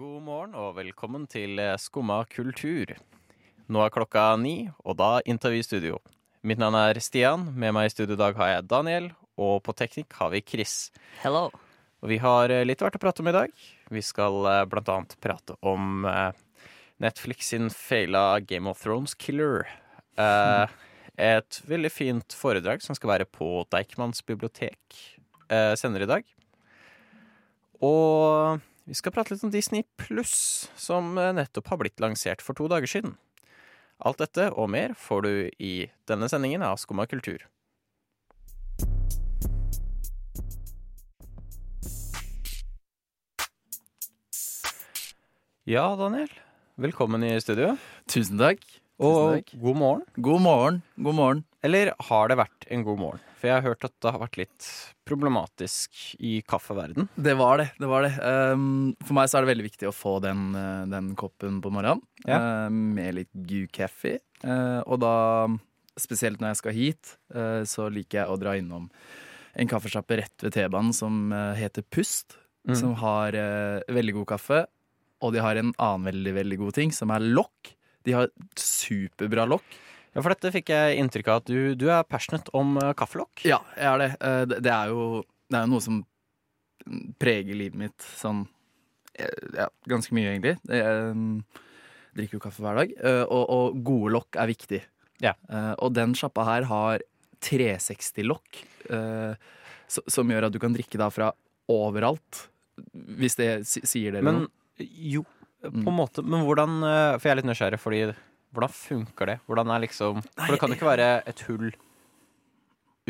God morgen og velkommen til eh, Skumma kultur. Nå er klokka ni, og da inntar vi studio. Mitt navn er Stian, med meg i studio i dag har jeg Daniel, og på teknikk har vi Chris. Hello. Og vi har eh, litt hvert å prate om i dag. Vi skal eh, blant annet prate om Netflix sin feila Game of Thrones killer. Eh, et veldig fint foredrag som skal være på Deichmans bibliotek senere i dag. Og vi skal prate litt om Disney Pluss, som eh, nettopp har blitt lansert for to dager siden. Alt dette og mer får du i denne sendingen av Skumma kultur. Ja, Daniel. Velkommen i studio. Tusen takk. Og god morgen. God morgen. God morgen. Eller har det vært en god morgen? For jeg har hørt at det har vært litt problematisk i kaffeverden. Det var det. det, var det. Um, for meg så er det veldig viktig å få den, uh, den koppen på morgenen Ja. uh, med litt gud kaffe. Uh, og da, spesielt når jeg skal hit, så liker jeg å dra innom en kaffesjappe rett ved T-banen som heter Pust. Mm. Som har veldig god kaffe. Og de har en annen veldig, veldig god ting, som er lokk. De har superbra lokk. Ja, for dette fikk jeg inntrykk av at du, du er passionate om eh, kaffelokk. Ja, jeg er det. Eh, det- Det er jo det er noe som preger livet mitt sånn eh, ja, ganske mye, egentlig. Jeg drikker jo kaffe hver dag, og, og gode lokk er viktig. Ja. Og den sjappa her har 360-lokk, eh, som gjør at du kan drikke da fra overalt. Hvis det sier dere Men noe. jo, på en Mm. måte. Men hvordan eh, For jeg er litt nysgjerrig, fordi hvordan funker det? Hvordan er liksom For det kan jo ikke være et hull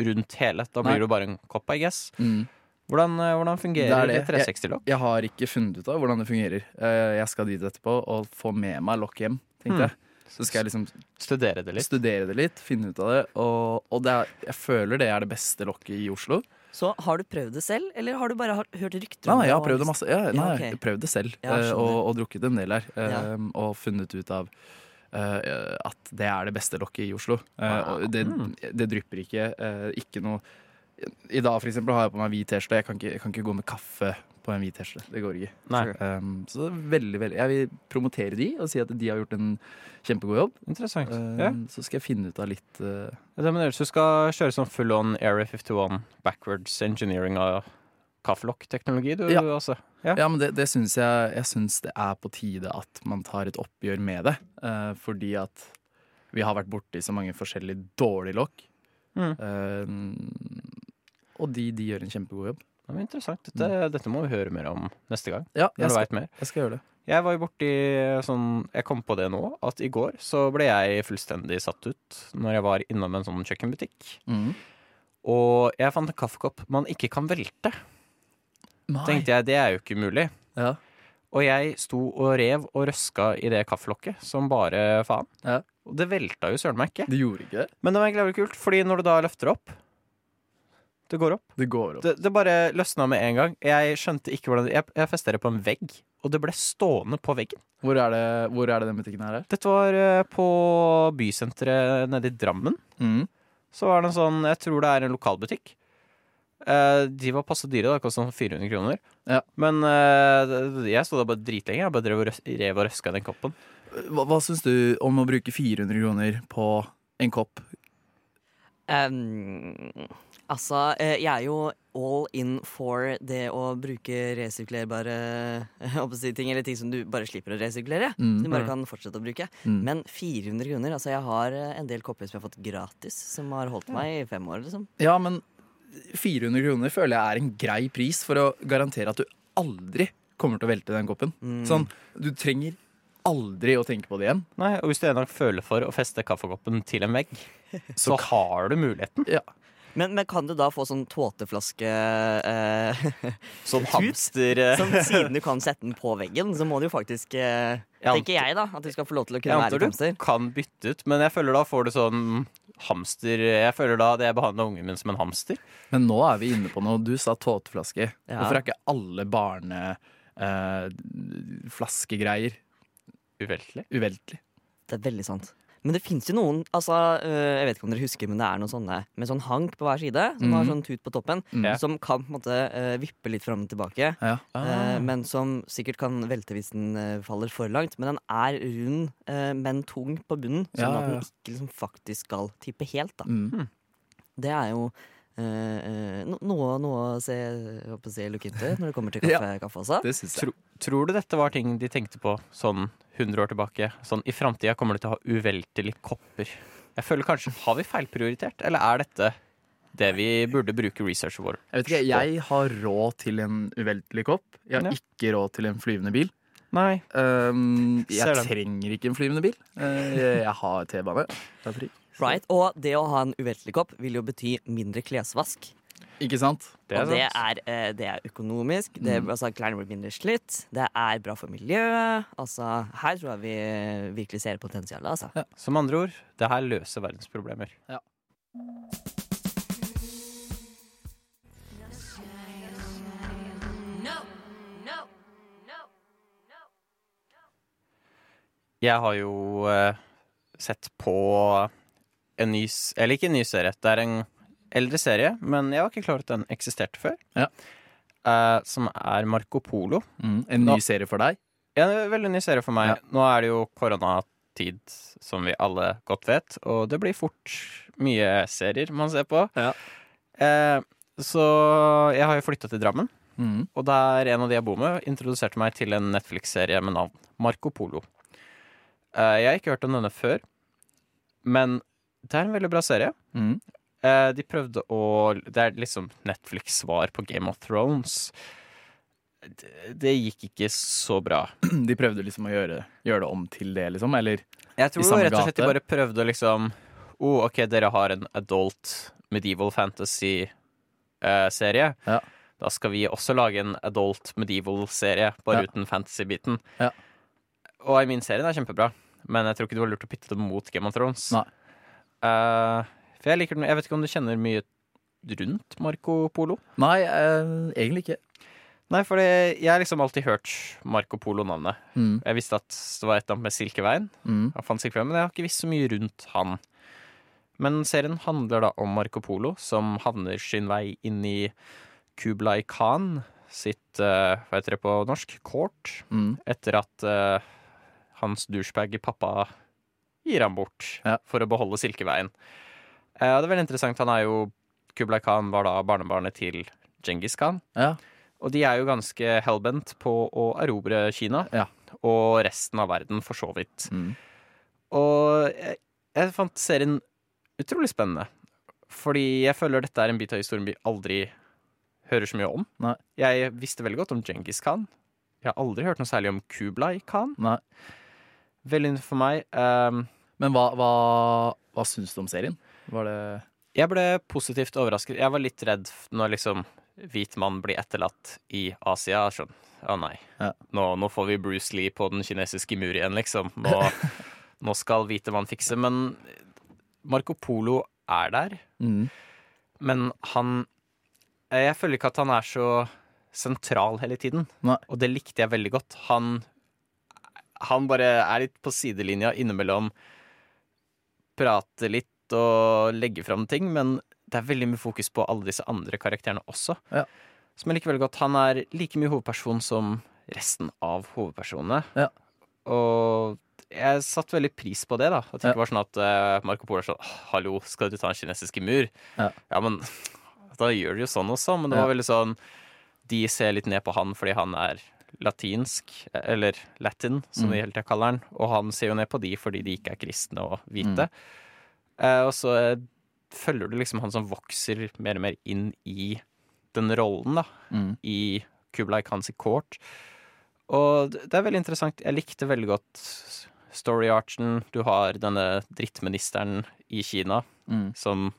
rundt hele. Da blir Nei. det jo bare en kopp, I guess. Mm. Hvordan, eh, hvordan fungerer det, det. 360-lokk? Jeg har ikke funnet ut av hvordan det fungerer. Eh, Jeg skal dit etterpå og få med meg lokk hjem, tenkte Mm. jeg. Så skal jeg liksom Studere det litt? studere det litt, finne ut av det. Og, og det er, jeg føler det er det beste lokket i Oslo. Så har du prøvd det selv, eller har du bare hørt rykter Nei, om nei, jeg har prøvd det masse. Ja, nei, Ja, okay. Prøvd det selv, Ja, eh, og, og drukket en del her. Um, Ja. Og funnet ut av uh, at det er det beste lokket i Oslo. Uh, og det, Mm. det drypper ikke. Uh, ikke noe I dag for eksempel har jeg på meg hvit T-skjorte. Jeg, jeg kan ikke gå med kaffe på en hvit T-skjorte. Det går ikke. Nei. Um, så det er veldig, veldig Jeg vil promotere de og si at de har gjort en kjempegod jobb. Interessant. Um, ja. Så skal jeg finne ut av litt uh, Det mener du skal kjøre sånn full on Area 51 backwards engineering av kaffelokk-teknologi, du Ja. altså? Ja. Ja, men det, det syns jeg Jeg syns det er på tide at man tar et oppgjør med det. Uh, fordi at vi har vært borti så mange forskjellige dårlige lokk. Mm. Uh, og de, de gjør en kjempegod jobb. Det var interessant. Dette, dette må vi høre mer om neste gang. Ja, jeg skal, mer. jeg skal gjøre det. Jeg var jo borti sånn Jeg kom på det nå, at i går så ble jeg fullstendig satt ut når jeg var innom en sånn kjøkkenbutikk. Mm. Og jeg fant en kaffekopp man ikke kan velte. Tenkte jeg, det er jo ikke mulig. Ja. Og jeg sto og rev og røska i det kaffelokket som bare faen. Ja. Og det velta jo søren meg ikke. Det gjorde ikke det. Men det var egentlig kult, fordi når du da løfter opp Det går opp. Det går opp. Det, det bare løsna med en gang. Jeg skjønte ikke hvordan Jeg, jeg festa det på en vegg, og det ble stående på veggen. Hvor er det, hvor er det den butikken her er? Dette var eh, på bysenteret nede i Drammen. Mm. Så var det en sånn Jeg tror det er en lokalbutikk. Eh, de var passe dyre, da. Sånn 400 kroner. Ja. Men eh, jeg sto der bare dritlenge. Jeg bare drev og røs- rev og røska i den koppen. Hva, hva syns du om å bruke 400 kroner på en kopp? Ehm, altså, eh, jeg er jo all in for det å bruke resirkulerbare si, ting, eller ting som du bare slipper å resirkulere. Mm. Som du bare kan fortsette å bruke. Mm. Men 400 kroner Altså, jeg har eh, en del kopper som jeg har fått gratis, som har holdt meg i fem år, liksom. Ja, men 400 kroner føler jeg er en grei pris for å garantere at du aldri kommer til å velte den koppen. Mm. Sånn, du trenger aldri å tenke på det igjen. Nei, Og hvis du en dag føler for å feste kaffekoppen til en vegg, så har du muligheten. Men, men kan du da få sånn tåteflaske eh, Sånn hamster eh, Som siden du kan sette den på veggen, så må du jo faktisk eh, Jeg Tenker jeg, da. At du skal få lov til å kunne være litt du hamster. kan bytte ut, men jeg føler da får du sånn hamster Jeg føler da at jeg behandla ungen min som en hamster. Men nå er vi inne på noe. Du sa tåteflaske. Ja. Hvorfor er ikke alle barneflaskegreier Uveltelig. uveltelig? Det er veldig sant. Men det fins jo noen altså, øh, Jeg vet ikke om dere husker, men det er noen sånne med sånn hank på hver side. Som har Mhm. sånn tut på toppen. Mm. Som kan på en måte øh, vippe litt fram og tilbake. Ja. Ah. men som sikkert kan velte hvis den faller for langt. Men den er rund, eh, men tung på bunnen, sånn Ja, at ja, den ikke liksom faktisk skal tippe helt. Da. Mm. Det er jo no, noe, noe å se, jeg håper å si, look into når det kommer til Ja. kaffe, kaffe også. Tro, tror du dette var ting de tenkte på sånn 100 år tilbake? Sånn i framtida kommer du til å ha uveltelige kopper. Jeg føler kanskje, Har vi feilprioritert, eller er dette det vi burde bruke researchen vår Jeg vet ikke, jeg har råd til en uveltelig kopp. Jeg har Ja. ikke råd til en flyvende bil. Nei. Um, Ser jeg den. trenger ikke en flyvende bil. Uh, jeg har T-bane. Right? Og det å ha en uveltelig kopp vil jo bety mindre klesvask. Ikke sant? Det er og det er, eh, det er økonomisk. Det, Mm. altså, Klærne blir mindre slitt. Det er bra for miljøet. Altså, her tror jeg vi virkelig ser potensialet. Altså. Som andre ord, det her løser verdens problemer. Ja. Jeg har jo eh, sett på en ny Eller ikke en ny serie. Det er en eldre serie, men jeg var ikke klar over at den eksisterte før. Ja. Eh, som er Marco Polo. Mm. En ny Nå- serie for deg? Ja, en veldig ny serie for meg. Ja. Nå er det jo koronatid, som vi alle godt vet, og det blir fort mye serier man ser på. Ja. Eh, så jeg har jo flytta til Drammen, Mm. og der en av de jeg bor med, introduserte meg til en Netflix-serie med navn Marco Polo. Eh, jeg har ikke hørt om denne før, men det er en veldig bra serie. Mm. Eh, de prøvde å Det er liksom Netflix-svar på Game of Thrones. Det, det gikk ikke så bra. De prøvde liksom å gjøre, gjøre det om til det, liksom? Eller? Jeg tror I samme rett og slett de bare prøvde å liksom oh, OK, dere har en adult medieval fantasy-serie. Ja. Da skal vi også lage en adult medieval-serie, bare Ja. uten fantasy-biten. Ja. Og I min serien er kjempebra, men jeg tror ikke det var lurt å pitte det mot Game of Thrones. Nei. Eh, for jeg liker den Jeg vet ikke om du kjenner mye rundt Marco Polo? Nei, eh, egentlig ikke. Nei, for jeg har liksom alltid hørt Marco Polo-navnet. Mm. Jeg visste at det var et eller annet med Silkeveien, Mm. jeg fant Silkeveien, men jeg har ikke visst så mye rundt han. Men serien handler da om Marco Polo, som havner sin vei inn i Kublai Khan sitt uh, Hva heter det på norsk? Court. Mm. Etter at uh, hans douchebag pappa gir ham bort Ja. for å beholde Silkeveien. Eh, og det er veldig interessant. Han er jo Kublai Khan var da barnebarnet til Djengis Khan. Ja. Og de er jo ganske hellbent på å erobre Kina. Ja. Og resten av verden, for så vidt. Mm. Og jeg, jeg fant serien utrolig spennende. Fordi jeg føler dette er en bit av historien vi aldri hører så mye om. Nei. Jeg visste veldig godt om Djengis Khan. Jeg har aldri hørt noe særlig om Kublai Khan. Nei. Veldig for meg. Um, Men hva, hva, hva syns du om serien? Var det jeg ble positivt overrasket. Jeg var litt redd når liksom hvit mann blir etterlatt i Asia. Sånn, å nei, Ja. nå, nå får vi Bruce Lee på den kinesiske mur igjen, liksom. Nå, nå skal hvite mann fikse. Men Marco Polo er der. mm. Men han Jeg føler ikke at han er så sentral hele tiden. Nei. Og det likte jeg veldig godt. Han Han bare er litt på sidelinja innimellom. Prater litt og legge fram ting, men det er veldig mye fokus på alle disse andre karakterene også. Ja. Som jeg liker veldig godt. Han er like mye hovedperson som resten av hovedpersonene. Ja. Og jeg satte veldig pris på det, da. At det Ja. ikke var sånn at eh, Marco Polo er sånn Hallo, skal du ta den kinesiske mur? Ja. ja, men da gjør de jo sånn også. Men det var veldig sånn De ser litt ned på han fordi han er latinsk, eller latin, som Mm. de hele tida kaller han. Og han ser jo ned på de fordi de ikke er kristne og hvite. Mm. Eh, og så eh, følger du liksom han som vokser mer og mer inn i den rollen, da. Mm. I Kublai Khans court. Og det det er veldig interessant. Jeg likte veldig godt story-archen. Du har denne drittministeren i Kina Mm. som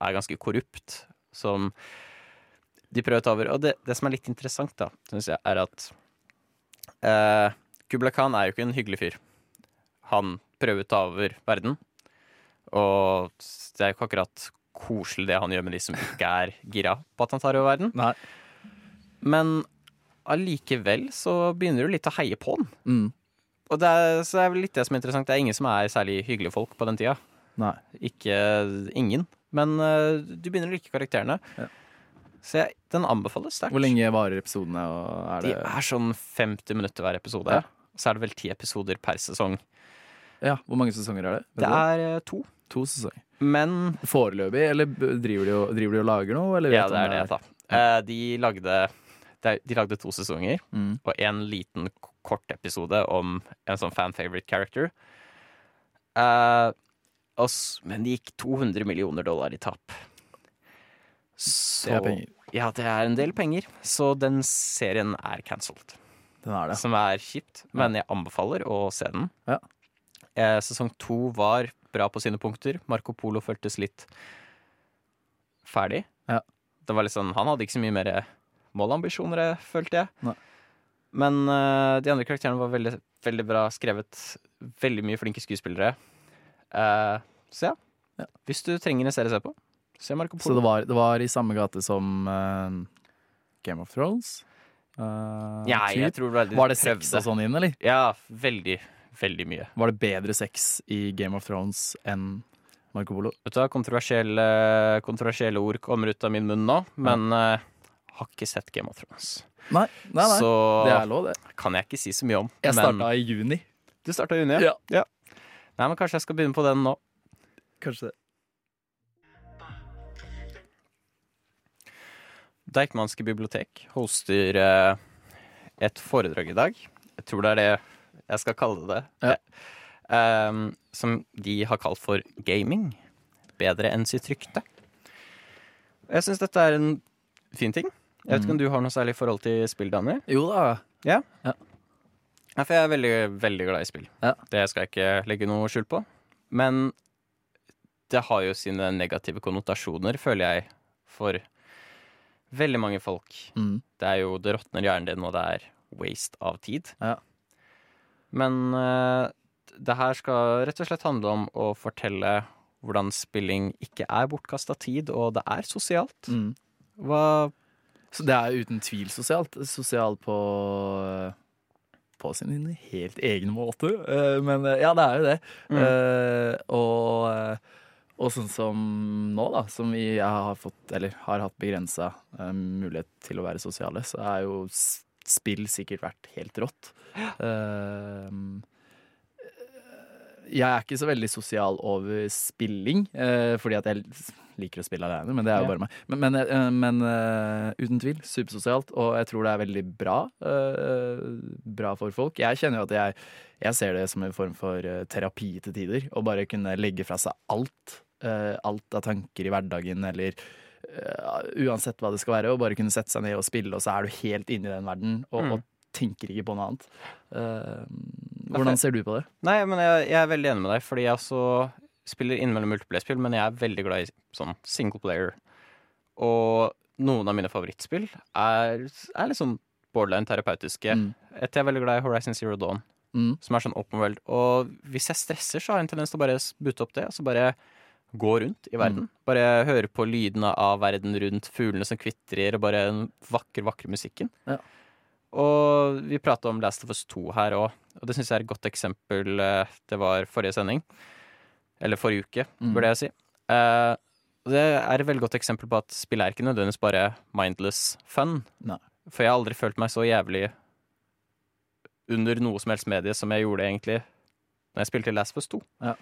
er ganske korrupt, som de prøver å ta over. Og det, det som er litt interessant, da, syns jeg, er at eh, Kublai Khan er jo ikke en hyggelig fyr. Han prøver å ta over verden, og det er jo ikke akkurat koselig det han gjør med de som ikke er gira på at han tar over verden. Nei. Men allikevel så begynner du litt å heie på han. Mm. Og det er, så det er vel litt det som er interessant. Det er ingen som er særlig hyggelige folk på den tida. Nei. Ikke ingen. Men uh, du begynner å like karakterene. Ja. Så jeg, den anbefales sterkt. Hvor lenge varer episodene? Er De det er sånn 50 minutter hver episode. Ja. Så er det vel ti episoder per sesong. Ja, Hvor mange sesonger er det? Det er eh, to. To sesonger. Men Foreløpig, eller driver de, og, driver de og lager noe? Eller Ja, det er det, da. Eh, de lagde De lagde to sesonger, Mm. og en liten kort episode om en sånn fan favorite character. Eh, og men det gikk 200 millioner dollar i tap. Så, Det er penger. Ja, det er en del penger. Så den serien er cancelled. Den er det. Som er kjipt, men jeg anbefaler å se den. Ja. Eh, sesong to var bra på sine punkter. Marco Polo føltes litt ferdig. Ja. Det var litt sånn, Han hadde ikke så mye mer målambisjoner, eh, følte jeg. Nei. Men uh, de andre karakterene var veldig, veldig bra skrevet. Veldig mye flinke skuespillere. Uh, så ja. Ja. Hvis du trenger en serie å se på, se Marco Så det var, det var i samme gate som uh, Game of Thrones? Ja, jeg tror det var, det Var det sex og sånn inn, eller? Ja, veldig, veldig mye. Var det bedre sex i Game of Thrones enn Marco Polo? Vet du hva, kontroversielle, kontroversielle ord kommer ut av min munn nå, men eh, har ikke sett Game of Thrones. Nei, nei, nei. Så det er lov, det. kan jeg ikke si så mye om. Jeg starta i juni. Du starta i juni, Ja. Nei, men kanskje jeg skal begynne på den nå. Kanskje det. Deichmanske bibliotek hoster eh, et foredrag i dag. Jeg tror det er det jeg skal kalle det. Ja. Um, som de har kalt for gaming. Bedre enn sitt rykte. Jeg syns dette er en fin ting. Jeg vet ikke om du har noe særlig forhold til spill, Daniel? Jo da. Ja, for jeg er veldig, veldig glad i spill. Ja. Det skal jeg ikke legge noe skjul på. Men det har jo sine negative konnotasjoner, føler jeg, for veldig mange folk. Mm. Det er jo Det råtner hjernen din, og det er waste av tid. Ja. Men uh, det her skal rett og slett handle om å fortelle hvordan spilling ikke er bortkasta tid, og det er sosialt. Mm. Hva Så det er uten tvil sosialt. Sosialt på på sin helt egen måte. Eh, Men eh, ja, det er jo det. Mm. Uh, og, eh, og sånn som nå, da, som vi har fått, eller har hatt begrensa mulighet til å være sosiale, så er jo spill sikkert vært helt rått. Uh, jeg er ikke så veldig sosial over spilling, uh, fordi at jeg liker å spille alene, men det er jo bare meg. Men, men, uh, men uten tvil, supersosialt, og jeg tror det er veldig bra. bra for folk. Jeg kjenner jo at jeg, jeg ser det som en form for terapi til tider. Å bare kunne legge fra seg alt. alt av tanker i hverdagen, eller uansett hva det skal være, og bare kunne sette seg ned og spille, og så er du helt inne i den verden, og, Mm. og tenker ikke på noe annet. Uh, hvordan ser du på det? Nei, men jeg, jeg er veldig enig med deg, fordi jeg også spiller innimellom multiplayer-spill, men jeg er veldig glad i sånn single player. Og noen av mine favorittspill er, er litt sånn borderline terapeutiske. Mm. Et jeg er veldig glad i Horizon Zero Dawn, Mm. som er sånn open world. Og hvis jeg stresser, så har jeg en tendens til å bare bute opp det, og så bare gå rundt i verden. Bare høre på lydene av verden rundt, fuglene som kvitrer, og bare den vakre, vakre musikken. Ja. Og vi prata om Last of Us 2 her òg, og det syns jeg er et godt eksempel. eh, Det var forrige sending. Eller forrige uke, Mm. burde jeg si. Eh, det er et veldig godt eksempel på at spill er ikke nødvendigvis bare mindless fun. Nei. For jeg har aldri følt meg så jævlig under noe som helst medie som jeg gjorde egentlig når jeg spilte Last of Us 2. Ja.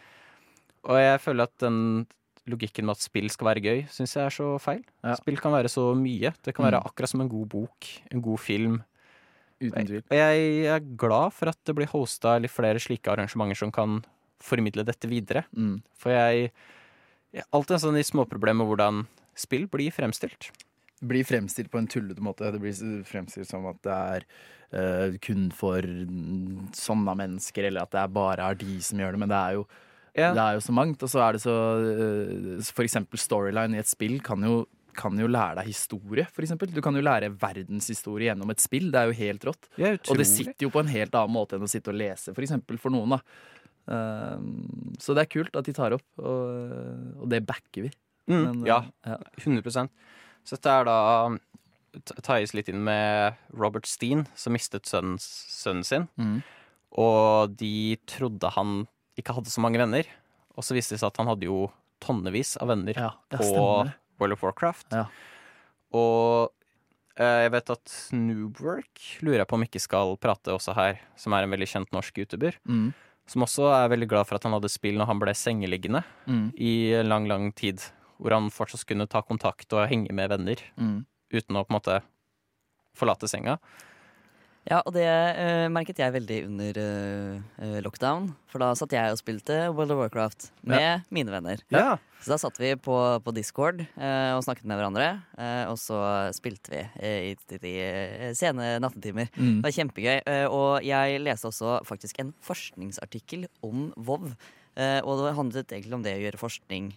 Og jeg føler at den logikken med at spill skal være gøy, syns jeg er så feil. Ja. Spill kan være så mye. Det kan være Mm. akkurat som en god bok, en god film. Uten tvil. Og jeg er glad for at det blir hosta litt flere slike arrangementer som kan formidle dette videre. Mm. For jeg, jeg alltid en sånn i småproblemer med hvordan spill blir fremstilt. blir fremstilt på en tullete måte. Det blir fremstilt som at det er uh, kun for sånne mennesker, eller at det er bare er de som gjør det. Men det er jo, Ja. det er jo så mangt. Og så er det så eh, For eksempel storyline i et spill kan jo, kan jo lære deg historie, for eksempel. Du kan jo lære verdenshistorie gjennom et spill. Det er jo helt rått. Ja, Og det sitter jo på en helt annen måte enn å sitte og lese, for eksempel for noen, da. Eh, så det er kult at de tar opp, og, og det backer vi. mm, Men, eh, ja, ja. 100 Så dette er da ties litt inn med Robert Steen, som mistet sønnen, sønnen sin. Mm. Og de trodde han ikke hadde så mange venner. Og så viste det seg at han hadde jo tonnevis av venner Ja, på stemmer. World of Warcraft. Ja. Og eh, jeg vet at Noobwork lurer jeg på om ikke skal prate også her, som er en veldig kjent norsk youtuber. Mm. Som også er veldig glad for at han hadde spill når han ble sengeliggende Mm. i lang, lang tid. Hvor han fortsatt kunne ta kontakt og henge med venner Mm. uten å på en måte forlate senga. Ja, og det uh, merket jeg veldig under eh, lockdown. For da satt jeg og spilte World of Warcraft med mine venner. Ja. Så da satt vi på, på Discord uh, og snakket med hverandre. Og så spilte vi i, i, i sene nattetimer. Mm. Det var kjempegøy. og jeg leste også faktisk en forskningsartikkel om Vov. Og det handlet egentlig om det å gjøre forskning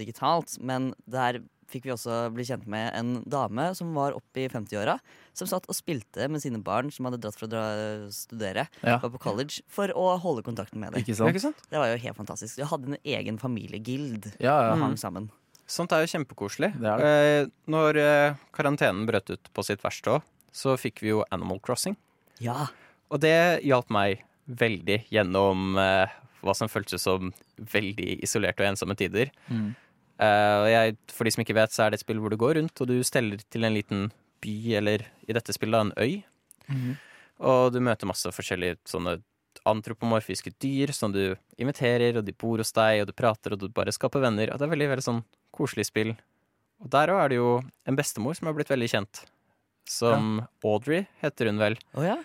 digitalt. Men der fikk vi også bli kjent med en dame som var oppe i 50-åra. Som satt og spilte med sine barn som hadde dratt for å dra, studere Ja. var på college, for å holde kontakten med dem. Ikke sant? ikke sant? Det var jo helt fantastisk. Vi hadde en egen familiegild Ja, ja. hang sammen. Sånt er jo kjempekoselig. Det er Eh, når eh, karantenen brøt ut på sitt verste òg, så fikk vi jo Animal Crossing. Ja. Og det hjalp meg veldig gjennom eh, hva som føltes som veldig isolerte og ensomme tider. Mm. Og jeg, for de som ikke vet, så er det et spill hvor du går rundt, og du steller til en liten by, eller i dette spillet en øy. Mhm. Og du møter masse forskjellige sånne antropomorfiske dyr som du inviterer, og de bor hos deg, og du prater, og du bare skaper venner. Og det er veldig, veldig sånn koselig spill. Og der òg er det jo en bestemor som har blitt veldig kjent. Som Audrey heter hun vel. Oh, ja?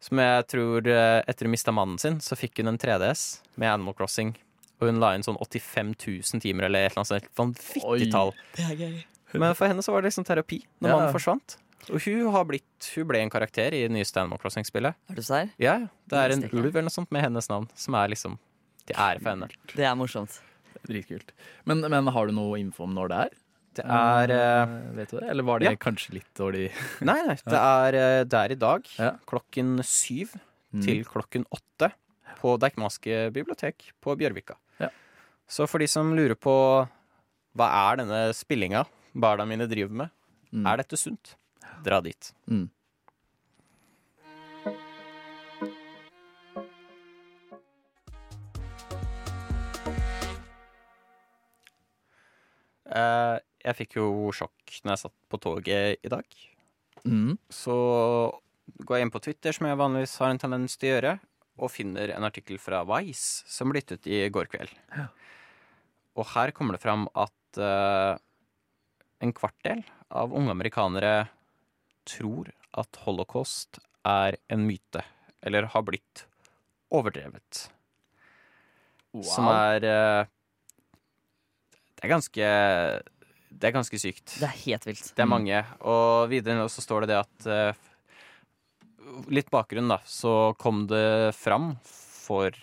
Som jeg tror eh, etter hun mista mannen sin, så fikk hun en 3DS med Animal Crossing. Og hun la inn sånn 85 000 timer eller et eller annet sånt vanvittig tall. Det er gøy. Men for henne så var det liksom terapi når Ja. mannen forsvant. Og hun har blitt Hun ble en karakter i det nye Animal Crossing-spillet. Er du serr? Ja, det er en ulv eller noe sånt med hennes navn, som er liksom til ære for henne. Det er morsomt. Dritkult. Men, men har du noe info om når det er? Det er eh, Eh, Vet du det? Eller var det ja. kanskje litt dårlig? Nei, nei. Det er, der det er i dag Ja. klokken syv Mm. til klokken åtte på Deichmanske bibliotek på Bjørvika. Så for de som lurer på hva er denne spillinga barna mine driver med, Mm. er dette sunt? Dra dit. Mm. Eh, jeg fikk jo sjokk når jeg satt på toget i dag. Mm. Så går jeg inn på Twitter, som jeg vanligvis har en tendens til å gjøre, og finner en artikkel fra Vice som ble gitt ut i går kveld. Ja. Og her kommer det fram at uh, en kvartdel av unge amerikanere tror at holocaust er en myte, eller har blitt overdrevet. Som er uh, Det er ganske Det er ganske sykt. Det er helt vilt. Det er Mm. mange. Og videre så står det det at uh, Litt bakgrunn, da. Så kom det fram for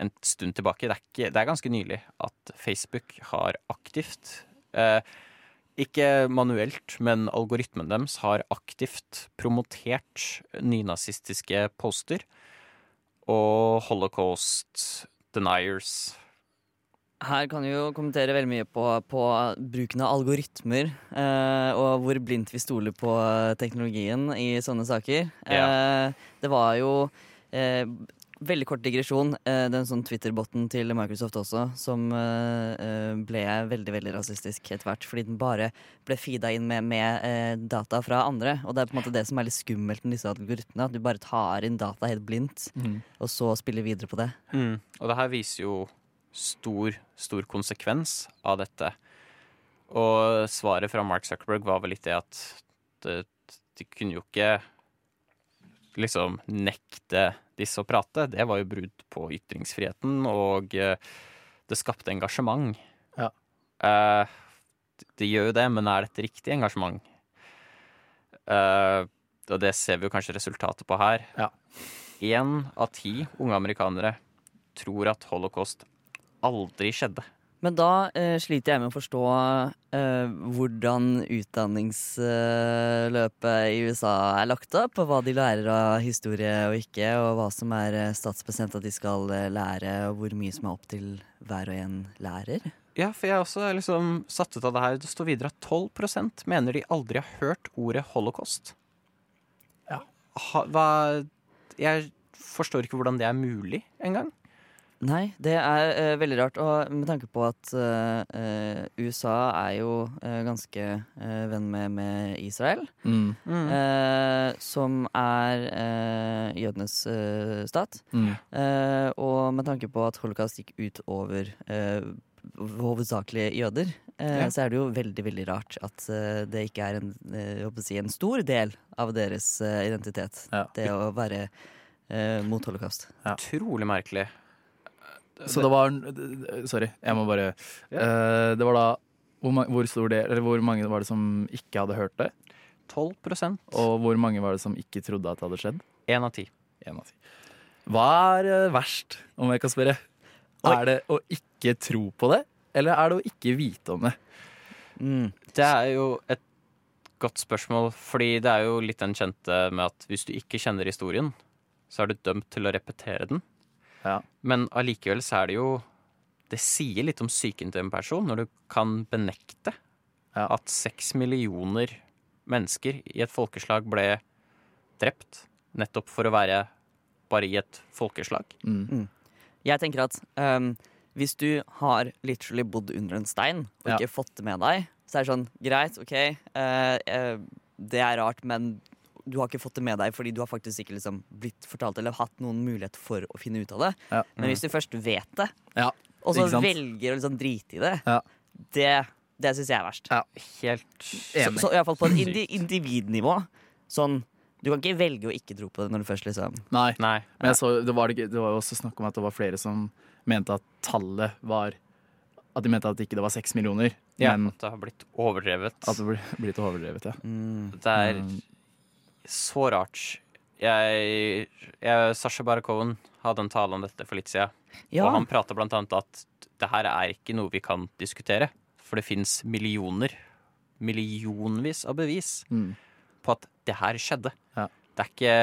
en stund tilbake, det er, ikke, det er ganske nylig, at Facebook har aktivt eh, Ikke manuelt, men algoritmen deres har aktivt promotert nynazistiske poster og holocaust deniers. Her kan vi jo kommentere veldig mye på, på bruken av algoritmer, eh, og hvor blindt vi stoler på teknologien i sånne saker. Eh, det var jo eh, Veldig kort digresjon. Eh, den sånn Twitter-botten til Microsoft også, som eh, eh, ble veldig veldig rasistisk etter hvert. Fordi den bare ble feeda inn med, med data fra andre. Og det er på en måte det som er litt skummelt med disse algoritmene. At du bare tar inn data helt blindt, Mm. og så spiller videre på det. Og det her viser jo stor, stor konsekvens av dette. Og svaret fra Mark Zuckerberg var vel litt det at det, de kunne jo ikke liksom nekte disse å prate. Det var jo brudd på ytringsfriheten, og eh, det skapte engasjement. Ja. Eh, det gjør jo det, men er dette riktig engasjement? Eh, og det ser vi jo kanskje resultatet på her. Ja. Av ti unge amerikanere tror at holocaust aldri skjedde. Men da eh, sliter jeg med å forstå eh, hvordan utdanningsløpet i USA er lagt opp, og hva de lærer av historie og ikke, og hva som er eh, statsbestemt at de skal eh, lære, og hvor mye som er opp til hver og en lærer. Ja, for jeg også er liksom satt ut av det her. Det står videre at 12% mener de aldri har hørt ordet holocaust. Ja. Ha, hva Jeg forstår ikke hvordan det er mulig engang. Nei, det er uh, veldig rart. Og med tanke på at uh, USA er jo uh, ganske venn med, med Israel, Mm. eh, som er jødenes stat. Mm. Eh, og med tanke på at holocaust gikk ut over hovedsakelig jøder, Ja. så er det jo veldig veldig rart at det ikke er en, si, en stor del av deres identitet. Ja. Det å være eh, mot holocaust. Utrolig merkelig. Så det var Sorry, jeg må bare eh, Det var da hvor, hvor stor del Eller hvor mange var det som ikke hadde hørt det? 12% Og hvor mange var det som ikke trodde at det hadde skjedd? Én av ti. En av ti. Hva er eh, verst, om jeg kan spørre? Oi. Er det å ikke tro på det, eller er det å ikke vite om det? Mm. Det er jo et godt spørsmål, fordi det er jo litt den kjente med at hvis du ikke kjenner historien, så er du dømt til å repetere den. Ja. Men allikevel så er det jo Det sier litt om psyken til en person når du kan benekte Ja. at seks millioner mennesker i et folkeslag ble drept nettopp for å være bare i et folkeslag. Mm. Jeg tenker at um, hvis du har literally bodd under en stein og Ja. ikke fått det med deg, så er det sånn greit, OK, uh, uh, det er rart, men du har ikke fått det med deg fordi du har faktisk ikke liksom blitt fortalt eller hatt noen mulighet for å finne ut av det. Ja. Men hvis du først vet det, Ja. og så velger å liksom drite i det, Ja. det, det syns jeg er verst. Ja. Helt Enig. så i hvert fall på et indi individnivå. Sånn, du kan ikke velge å ikke tro på det når du først liksom Nei. Nei. Men jeg så, det, var, det var jo også snakk om at det var flere som mente at tallet var At de mente at ikke det var seks millioner, Ja, men at det har blitt overdrevet. at det ble blitt overdrevet. Ja. mm, Det er Mm. Så rart. Jeg, jeg Sasha Barakoven hadde en tale om dette for litt siden. Ja. Og han prata blant annet at det her er ikke noe vi kan diskutere. For det fins millioner, millionvis av bevis Mm. på at det her skjedde. Ja. Det, er ikke,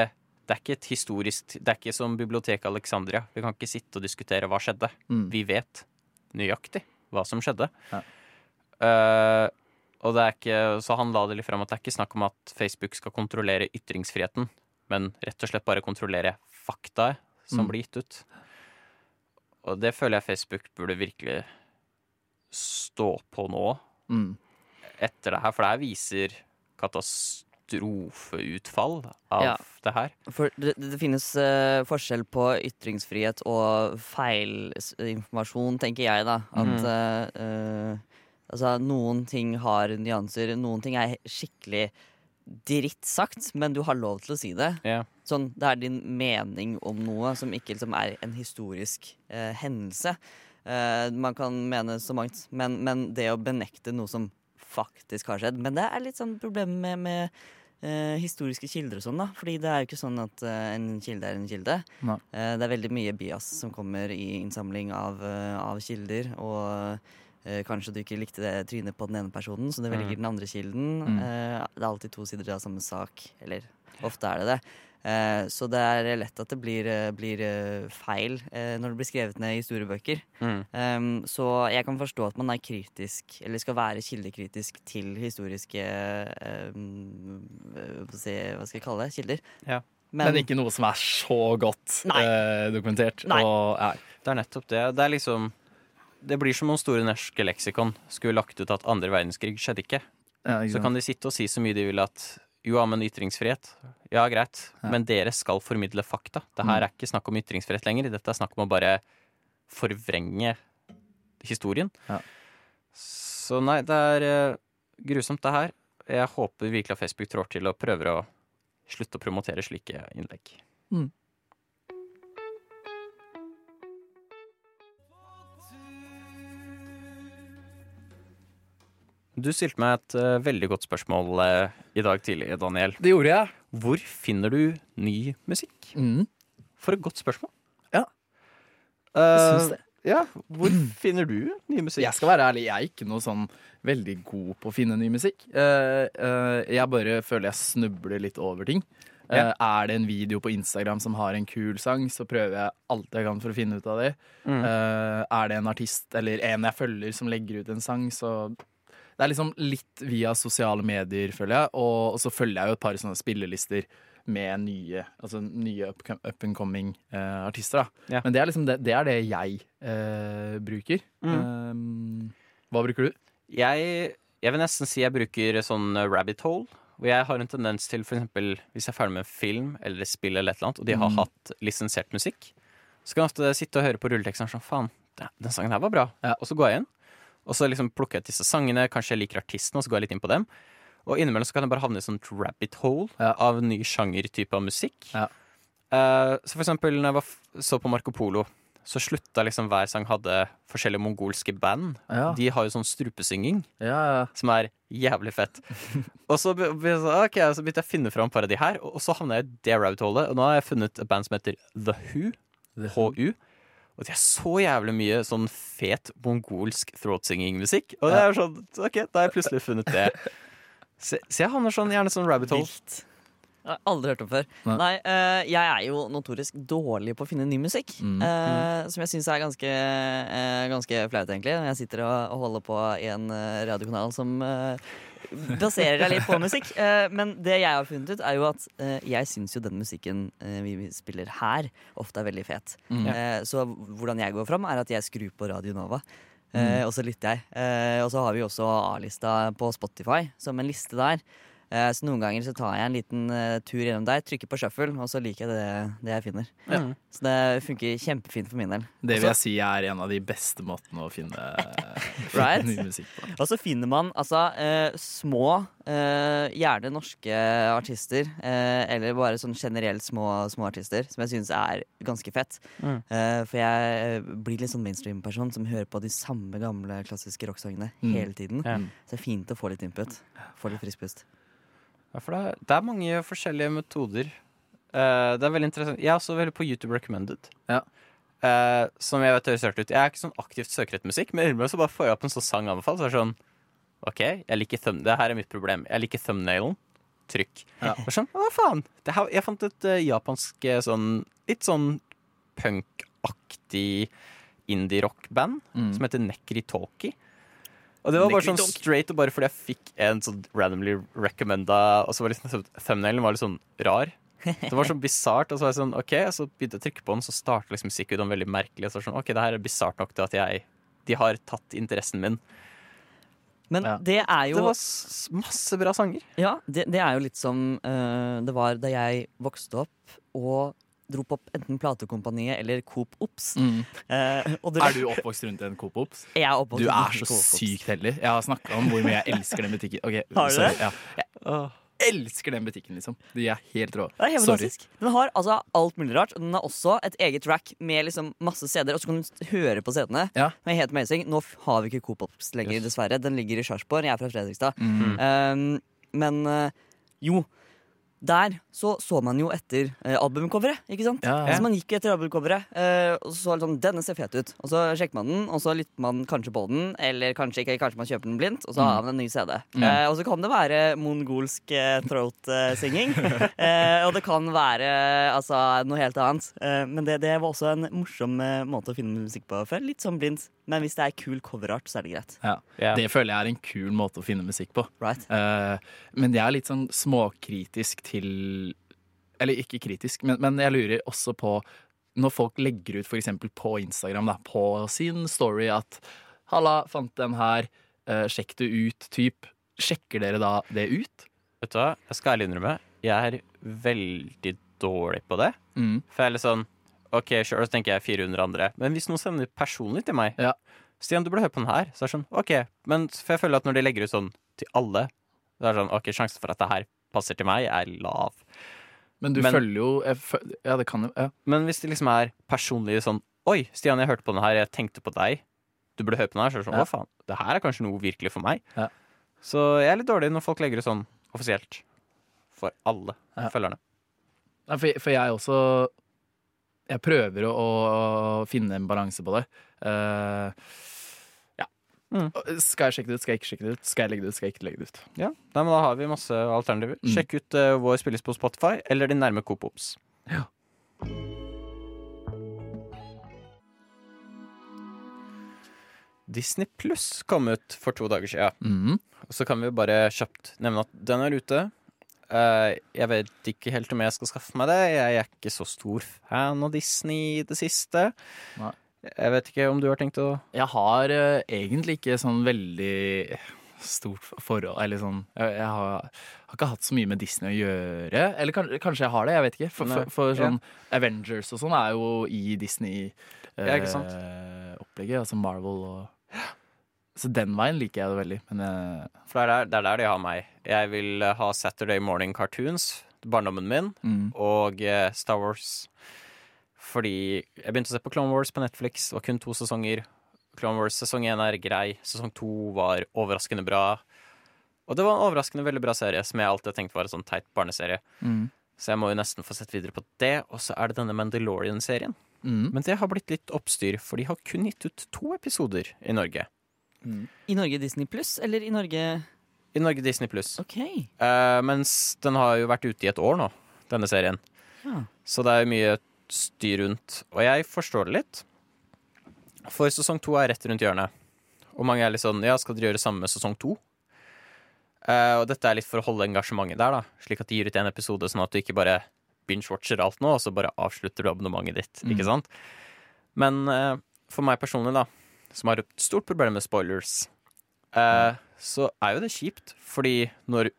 det er ikke et historisk Det er ikke som biblioteket Alexandria. Vi kan ikke sitte og diskutere hva skjedde. Mm. Vi vet nøyaktig hva som skjedde. Ja. Eh, og det er ikke, så han la det litt fram at det er ikke snakk om at Facebook skal kontrollere ytringsfriheten, men rett og slett bare kontrollere faktaet som Mm. blir gitt ut. Og det føler jeg Facebook burde virkelig stå på nå, Mm. etter det her, for det her viser katastrofeutfall av Ja. det her. For det, det finnes uh, forskjell på ytringsfrihet og feilinformasjon, tenker jeg, da. At mm. uh, altså, noen ting har nyanser. Noen ting er skikkelig dritt sagt, men du har lov til å si det. Yeah. Sånn, det er din mening om noe som ikke liksom, er en historisk eh, hendelse. Eh, man kan mene så mangt, men, men det å benekte noe som faktisk har skjedd Men det er litt sånn problem med, med eh, historiske kilder og sånn, da. Fordi det er jo ikke sånn at eh, en kilde er en kilde. Eh, det er veldig mye bias som kommer i innsamling av, eh, av kilder, og kanskje du ikke likte det trynet på den ene personen, så du velger den andre kilden. Mm. Eh, det er alltid to sider av samme sak. Eller ofte er det det. Eh, så det er lett at det blir, eh, blir eh, feil eh, når det blir skrevet ned i historiebøker. Mm. Um, så jeg kan forstå at man er kritisk, eller skal være kildekritisk til historiske um, hva skal jeg- kalle det? Kilder. Ja. Men, ikke noe som er så godt Nei. eh, dokumentert. Nei. Og, nei. Det er nettopp det. Det er liksom Det blir som om Store norske leksikon skulle lagt ut at andre verdenskrig skjedde ikke. Ja, ikke Så kan de sitte og si så mye de vil at jo, ja, men ytringsfrihet. Ja, greit. Ja. Men dere skal formidle fakta. Det her Mm. er ikke snakk om ytringsfrihet lenger. Dette er snakk om å bare forvrenge historien. Ja. Så nei, det er eh, grusomt, det her. Jeg håper virkelig at Facebook trår til og prøver å slutte å promotere slike innlegg. Mm. Du stilte meg et uh, veldig godt spørsmål uh, i dag tidlig, Daniel. Det gjorde jeg. Hvor finner du ny musikk? Mm. For et godt spørsmål. Ja. Jeg syns det. Ja, Hvor finner du ny musikk? Jeg skal være ærlig, jeg er ikke noe sånn veldig god på å finne ny musikk. Jeg bare føler jeg snubler litt over ting. Ja. Er det en video på Instagram som har en kul sang, så prøver jeg alt jeg kan for å finne ut av det. Mm. Er det en artist eller en jeg følger som legger ut en sang, så Det er liksom litt via sosiale medier, føler jeg. Og, og så følger jeg jo et par sånne spillelister med nye, altså nye up, up and coming uh, artister. da Ja. Men det er liksom det, det, er det jeg uh, bruker. Mm. Eh, hva bruker du? Jeg, jeg vil nesten si jeg bruker sånn rabbit hole. Hvor jeg har en tendens til, eksempel, hvis jeg er ferdig med en film eller spill, eller et eller annet, og de har Mm. hatt lisensiert musikk, så kan jeg ofte sitte og høre på rulleteksten og sånn Faen, den sangen her var bra. Ja. Og så går jeg inn, og så liksom plukker jeg ut disse sangene. Kanskje jeg liker artisten, og så går jeg litt inn på dem. Og innimellom så kan jeg bare havne i sånn rabbit hole Ja. av ny sjangertype av musikk. Ja. Uh, så for eksempel når jeg var, så på Marco Polo, så slutta liksom hver sang hadde forskjellige mongolske band. Ja, De har jo sånn strupesynging ja, ja. som er jævlig fett. og så, be- så, begynte jeg å finne fram et par av de her, og så havna jeg i det rabbit holet. Og nå har jeg funnet et band som heter The Who. HU. Og de er så jævlig mye sånn fet mongolsk throat-singing-musikk. Og det er sånn, ok, da har jeg plutselig funnet det. Så, så jeg havner sånn, gjerne sånn rabbit hole. Vilt. Jeg har aldri hørt om før. Nei. Nei, uh, jeg er jo notorisk dårlig på å finne ny musikk. Mm. eh, Som jeg syns er ganske, uh, ganske flaut, egentlig. Når jeg sitter og, og holder på i en radiokanal som baserer deg litt på musikk. Men det jeg har funnet ut, er jo at jeg syns jo den musikken vi spiller her, ofte er veldig fet. Mm. Så hvordan jeg går fram, er at jeg skrur på Radio Nova. Eh, og så lytter jeg. Eh, og så har vi også A-lista på Spotify som en liste der. Eh, så noen ganger så tar jeg en liten eh, tur gjennom der, trykker på shuffle, og så liker jeg det, det jeg finner. Ja. Så det funker kjempefint for min del. Det vil jeg si er en av de beste måtene å finne, Right? ny musikk på. Og så finner man altså eh, små, eh, gjerne norske artister, eh, eller bare sånn generelt små, små artister, som jeg syns er ganske fett. Mm. Eh, for jeg blir litt sånn mainstream-person som hører på de samme gamle klassiske rocksangene Mm. hele tiden. Mm. Så det er fint å få litt input. Få litt frisk pust. Ja, for det, er- det er mange forskjellige metoder. Eh, det er veldig interessant. Jeg er også veldig på YouTube Recommended. Ja. Eh, som jeg vet høres rart ut. Jeg er ikke sånn aktivt søker etter musikk, men innimellom så bare får jeg opp en sånn sang anbefalt. Så er det sånn OK, jeg liker thumb det her er mitt problem. Jeg liker thumbnailen. Trykk. Ja. Og sånn, Hva faen? Det her, jeg fant et uh, japansk eh, sånn litt sånn punkaktig indie-rock-band Mm. som heter Nekritalki. Og det var bare sånn straight og bare fordi jeg fikk en sånn randomly recommenda Og så var liksom thumbnailen var litt sånn rar. Det var sånn bisart. Og så var jeg sånn, ok, så begynte jeg å trykke på den, så starta liksom musikkvideoen veldig merkelig. Og så var sånn, ok, det her er bisart nok til at jeg De har tatt interessen min. Men Ja. det er jo Det var masse bra sanger. Ja, det, det er jo litt som uh, det var da jeg vokste opp og dro på enten Platekompaniet eller Coop Ops. Mm. Eh, og det- Er du oppvokst rundt en Coop Ops? Jeg er oppvokst Du er så sykt heldig. Jeg har snakka om hvor mye jeg elsker den butikken. Okay, Har du sorry. det? Ja. Jeg elsker den butikken, liksom. De er helt rå. Det er helt Sorry. Den har altså alt mulig rart. Og den har også et eget rack med liksom masse CD-er, og så kan du høre på CD-ene. Ja. Det er helt amazing. Nå har vi ikke Coop Ops lenger, Yes. dessverre. Den ligger i Sarpsborg. Jeg er fra Fredrikstad. Mm. Um, men eh, jo, der så så man jo etter eh, albumcoveret, ikke sant? Ja, ja. Så man gikk etter albumcoveret, eh, og så sånn, liksom, denne ser fet ut. Og så sjekker man den, og så lytter man kanskje på den, eller kanskje ikke, kanskje man kjøper den blindt, og så har man en ny CD. Mm. Eh, og så kan det være mongolsk eh, throat-singing, eh, og det kan være altså, noe helt annet. Eh, men det, det var også en morsom eh, måte å finne musikk på før. Litt sånn blindt. Men hvis det er kul coverart, så er det greit. Ja. Yeah. Det føler jeg er en kul måte å finne musikk på. Right? Eh, men jeg er litt sånn småkritisk til Eller ikke kritisk, men, men jeg lurer også på når folk legger ut f.eks. på Instagram, da, på sin story at 'Halla, fant den her. eh, sjekk det ut', typ. Sjekker dere da det ut? Vet du hva, jeg skal ærlig innrømme, jeg er veldig dårlig på det. Mm. For jeg er litt sånn OK, sure, så tenker jeg 400 andre. Men hvis noen sender personlig til meg Ja. Stian, du burde høre på den her. Så er det sånn, OK. Men for jeg føler at når de legger ut sånn til alle, så er det sånn OK, sjansen for at det her passer til meg, er lav. Men du Men- følger jo jeg føl Ja, det kan jo ja. Men hvis det liksom er personlig sånn Oi, Stian, jeg hørte på den her, jeg tenkte på deg. Du burde høre på den her. Så er det sånn, Ja. hva faen, det her er kanskje noe virkelig for meg. Ja. Så jeg er litt dårlig når folk legger det sånn offisielt. For alle Ja. følgerne. For, for jeg også Jeg prøver å, å finne en balanse på det. Ja. Mm. Skal jeg sjekke det ut? Skal jeg ikke sjekke det ut? Skal jeg legge det ut? Skal jeg ikke legge det ut? Ja, Nei, men Da har vi masse alternativer. Mm. Sjekk ut uh, vår spilles på Spotify eller din nærme Coop Ops. Ja. Disney Pluss kom ut for to dager siden. Mm. Og så kan vi bare kjapt nevne at den er ute. Uh, jeg vet ikke helt om jeg skal skaffe meg det. Jeg er ikke så stor fan av Disney i det siste. Nei. Jeg vet ikke om du har tenkt å Jeg har eh, egentlig ikke sånn veldig stort forhold Eller sånn Jeg, jeg har, har ikke hatt så mye med Disney å gjøre. Eller kan, kanskje jeg har det, jeg vet ikke. For, Nei. for, for sånn Avengers og sånn er jo i Ja, ikke sant? Disney-opplegget. altså Marvel og Så den veien liker jeg det veldig. Men jeg, For det er, der, det er der de har meg. Jeg vil eh, ha Saturday Morning Cartoons, barndommen min, mm, og eh, Star Wars. Fordi jeg begynte å se på Clone Wars på Netflix. Det var kun to sesonger. Clone Wars sesong én er grei. Sesong to var overraskende bra. Og det var en overraskende veldig bra serie, som jeg alltid har tenkt var en sånn teit barneserie. mm, Så jeg må jo nesten få sett videre på det. Og så er det denne Mandalorian-serien. mm, Men det har blitt litt oppstyr, for de har kun gitt ut to episoder i Norge. mm. I Norge Disney pluss, eller i Norge I Norge Disney Pluss. OK. Uh, mens den har jo vært ute i et år nå, denne serien. Ja. Så det er jo mye styr rundt. Og jeg forstår det litt. For sesong to er rett rundt hjørnet. Og mange er litt sånn Ja, skal dere gjøre det samme med sesong to? Uh, og dette er litt for å holde engasjementet der, da. Slik at de gir ut en episode, sånn at du ikke bare binge-watcher alt nå, og så bare avslutter du abonnementet ditt. Ikke sant? Men uh, for meg personlig, da, som har et stort problem med spoilers, eh, så er jo det kjipt. Fordi når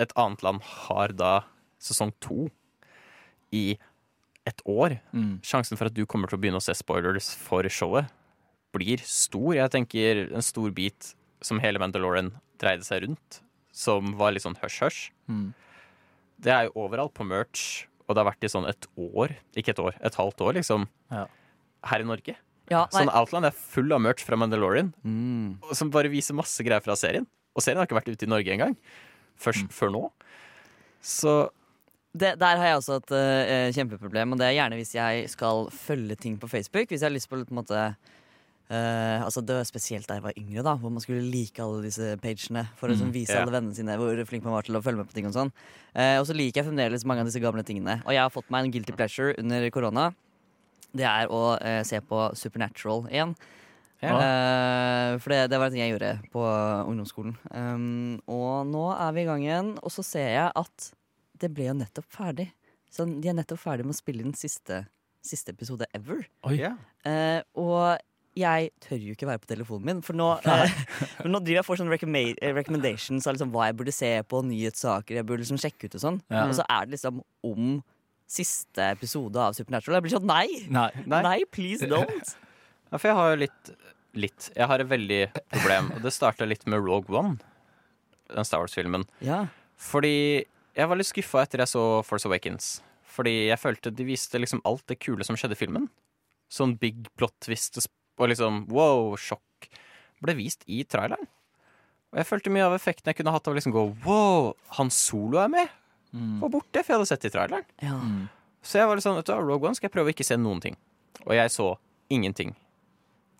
et annet land har da sesong to i et år, Mm. sjansen for at du kommer til å begynne å se spoilers for showet, blir stor. Jeg tenker en stor bit som hele Mandalorian dreide seg rundt, som var litt sånn hush-hush. Mm. Det er jo overalt på merch, og det har vært i sånn et år, ikke et år, et halvt år, liksom, Ja. her i Norge. Ja. Sånn Outland er full av merch fra Mandalorian, Mm. som bare viser masse greier fra serien. Og serien har ikke vært ute i Norge engang. Først før nå. Så Det, der har jeg også et uh, kjempeproblem, og det er gjerne hvis jeg skal følge ting på Facebook. Hvis jeg har lyst på litt, på en måte uh, altså Det var spesielt da jeg var yngre, da hvor man skulle like alle disse pagene for å liksom, vise ja. alle vennene sine hvor flink man var til å følge med på ting. Og sånn uh, Og så liker jeg fremdeles mange av disse gamle tingene. Og jeg har fått meg en guilty pleasure under korona. Det er å se på Supernatural igjen. Ja. For det, det var en ting jeg gjorde på ungdomsskolen. Um, og nå er vi i gang igjen, og så ser jeg at det ble jo nettopp ferdig. Så de er nettopp ferdig med å spille den siste, siste episode ever. ja. Eh, og jeg tør jo ikke være på telefonen min, for nå, eh, for nå driver jeg for sånne eh, recommendations av liksom hva jeg burde se på, nyhetssaker jeg burde liksom sjekke ut og sånn. Ja. Og så er det liksom om siste episode av Supernatural. Jeg blir sånn nei! Nei. Nei. Nei, please don't! Ja, for jeg har jo litt Litt. Jeg har et veldig problem, og det starta litt med Rogue One, den Star Wars-filmen. Ja. Fordi jeg var litt skuffa etter jeg så Force Awakens. Fordi jeg følte de viste liksom alt det kule som skjedde i filmen. Sånn big plot twist og liksom wow, sjokk. Ble vist i traileren. Og jeg følte mye av effekten jeg kunne hatt av å liksom gå wow, Han Solo er med! Mm. Var borte, for jeg hadde sett det i traileren. ja. Mm. Så jeg var litt sånn, vet du Rogue One skal jeg prøve å ikke se noen ting. Og jeg så ingenting.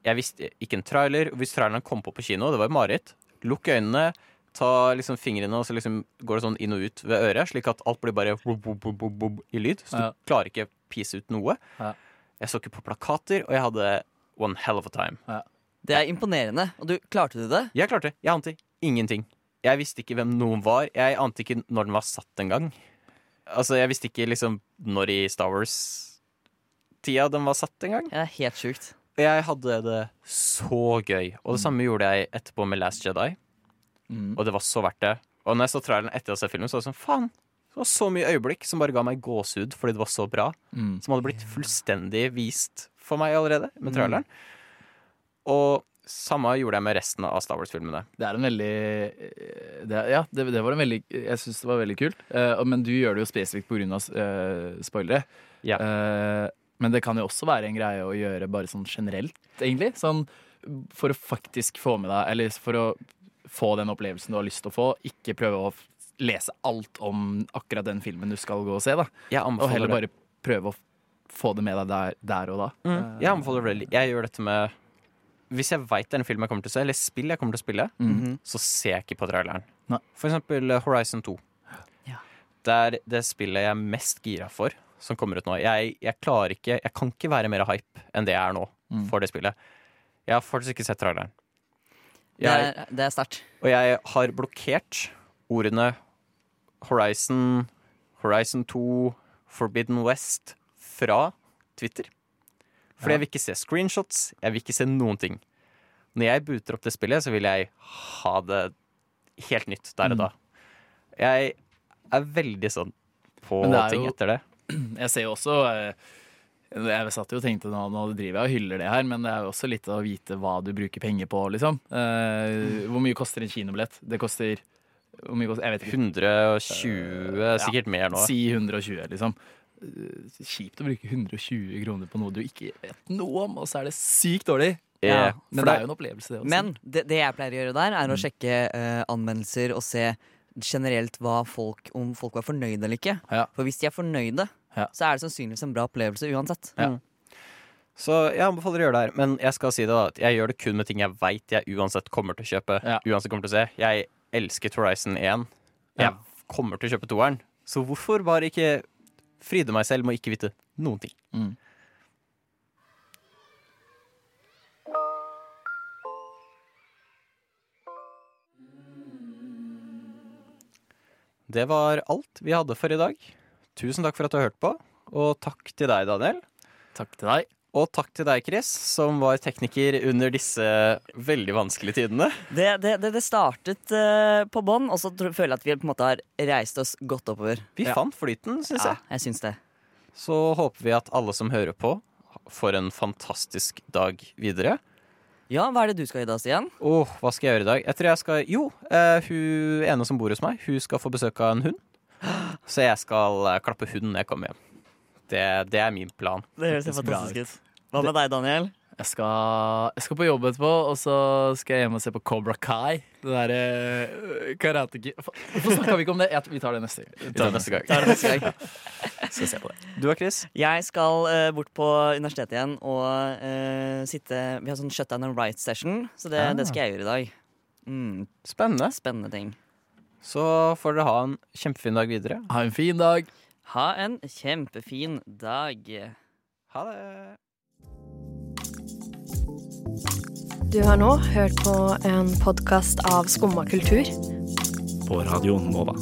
Jeg visste ikke en trailer. og Hvis traileren kom på på kino, det var jo mareritt. Lukk øynene, ta liksom fingrene, og så liksom går det sånn inn og ut ved øret, slik at alt blir bare bob, bob, bob, i lyd. Så du Ja. klarer ikke pise ut noe. Ja. Jeg så ikke på plakater, og jeg hadde one hell of a time. Det er imponerende. Og du, klarte du det? Jeg klarte det. Jeg ante ingenting. Jeg visste ikke hvem noen var. Jeg ante ikke når den var satt engang. Altså, jeg visste ikke liksom når i Star Wars-tida den var satt engang. Det er helt sjukt. Jeg hadde det så gøy. Og det samme gjorde jeg etterpå med Last Jedi. Mm. Og det var så verdt det. Og når jeg så traileren etter å ha sett filmen, så var det sånn faen. Det var så mye øyeblikk som bare ga meg gåsehud fordi det var så bra. Mm. Som hadde blitt fullstendig vist for meg allerede med traileren. Og samme gjorde jeg med resten av Star Wars-filmene. Det er en veldig eh, det, er- Ja, det, det var en veldig Jeg syns det var veldig kult. Uh, men du gjør det jo spesifikt pga. Uh, spoilere. Ja. Uh, men det kan jo også være en greie å gjøre bare sånn generelt, egentlig. Sånn for å faktisk få med deg Eller for å få den opplevelsen du har lyst til å få. Ikke prøve å lese alt om akkurat den filmen du skal gå og se, da. Jeg Og heller bare prøve å få det med deg der, der og da. Mm. Jeg anbefaler det. Jeg gjør dette med Hvis jeg veit filmen en film jeg kommer til å se, eller spill jeg kommer til å spille, Mm. så ser jeg ikke på traileren. Nei. For eksempel eh, Horizon 2. Ja. Det er det spillet jeg er mest gira for, som kommer ut nå. Jeg, jeg klarer ikke Jeg kan ikke være mer hype enn det jeg er nå Mm. for det spillet. Jeg har fortsatt ikke sett traileren. Det Jeg, er, det er sterkt. og jeg har blokkert ordene Horizon, Horizon 2, Forbidden West fra Twitter. For Ja. jeg vil ikke se screenshots, jeg vil ikke se noen ting. Når jeg booter opp det spillet, så vil jeg ha det helt nytt der og da. Jeg er veldig sånn på er ting jo- etter det. Jeg ser jo også eh, Jeg satt jo og tenkte nå, nå driver jeg og hyller det her, men det er jo også litt å vite hva du bruker penger på, liksom. Uh, hvor mye koster en kinobillett? Det koster hvor mye koster, Jeg vet ikke. 120, sikkert mer nå. Si 120, liksom. Eh, Kjipt å bruke 120 kroner på noe du ikke vet noe om, og så er det sykt dårlig. Ja, Men det er jo en opplevelse, det også. Men det, det jeg pleier å gjøre der, er å sjekke uh, anmeldelser og se generelt hva folk, om folk var fornøyde eller ikke. Ja. For hvis de er fornøyde, Ja. så er det sannsynligvis en bra opplevelse uansett. Ja. Så jeg anbefaler å gjøre det her. Men jeg skal si det da, at jeg gjør det kun med ting jeg veit jeg uansett kommer til å kjøpe. Ja. Uansett kommer til å se. Jeg elsket Horizon 1. Jeg Ja. kommer til å kjøpe toeren. Så hvorfor bare ikke fryde meg selv med å ikke vite noen ting? Mm. Det var alt vi hadde for i dag. Tusen takk for at du har hørt på. Og takk til deg, Daniel. Takk til deg. Og takk til deg, Chris, som var tekniker under disse veldig vanskelige tidene. Det, det, det, startet eh, på bånn, og så føler jeg at vi på en måte har reist oss godt oppover. Vi Ja. fant flyten, syns Ja, jeg. jeg syns det. Så håper vi at alle som hører på, får en fantastisk dag videre. Ja, hva er det du skal i dag, Stian? Oh, hva skal jeg gjøre i dag? Jeg tror jeg skal Jo, uh, hun ene som bor hos meg, hun skal få besøk av en hund. Så jeg skal eh, klappe hunden når jeg kommer hjem. Det, det er min plan. Det høres fantastisk ut. Hva med deg, Daniel? Jeg skal, jeg skal på jobb etterpå, og så skal jeg hjem og se på Cobra Kai. Det derre uh, karate Kid Hvorfor snakka vi ikke om det? Jeg, vi tar det neste gang. Vi tar det neste gang. Ta det neste gang. Skal se på det. Du og Chris? Jeg skal uh, bort på universitetet igjen og uh, sitte Vi har sånn shutdown and write session, så det, Ah. det skal jeg gjøre i dag. Mm, Spennende. spennende ting. Så får dere ha en kjempefin dag videre. Ha en fin dag. Ha en kjempefin dag. Ha det. Du har nå hørt på en podkast av Skumma kultur. På radioen Nova.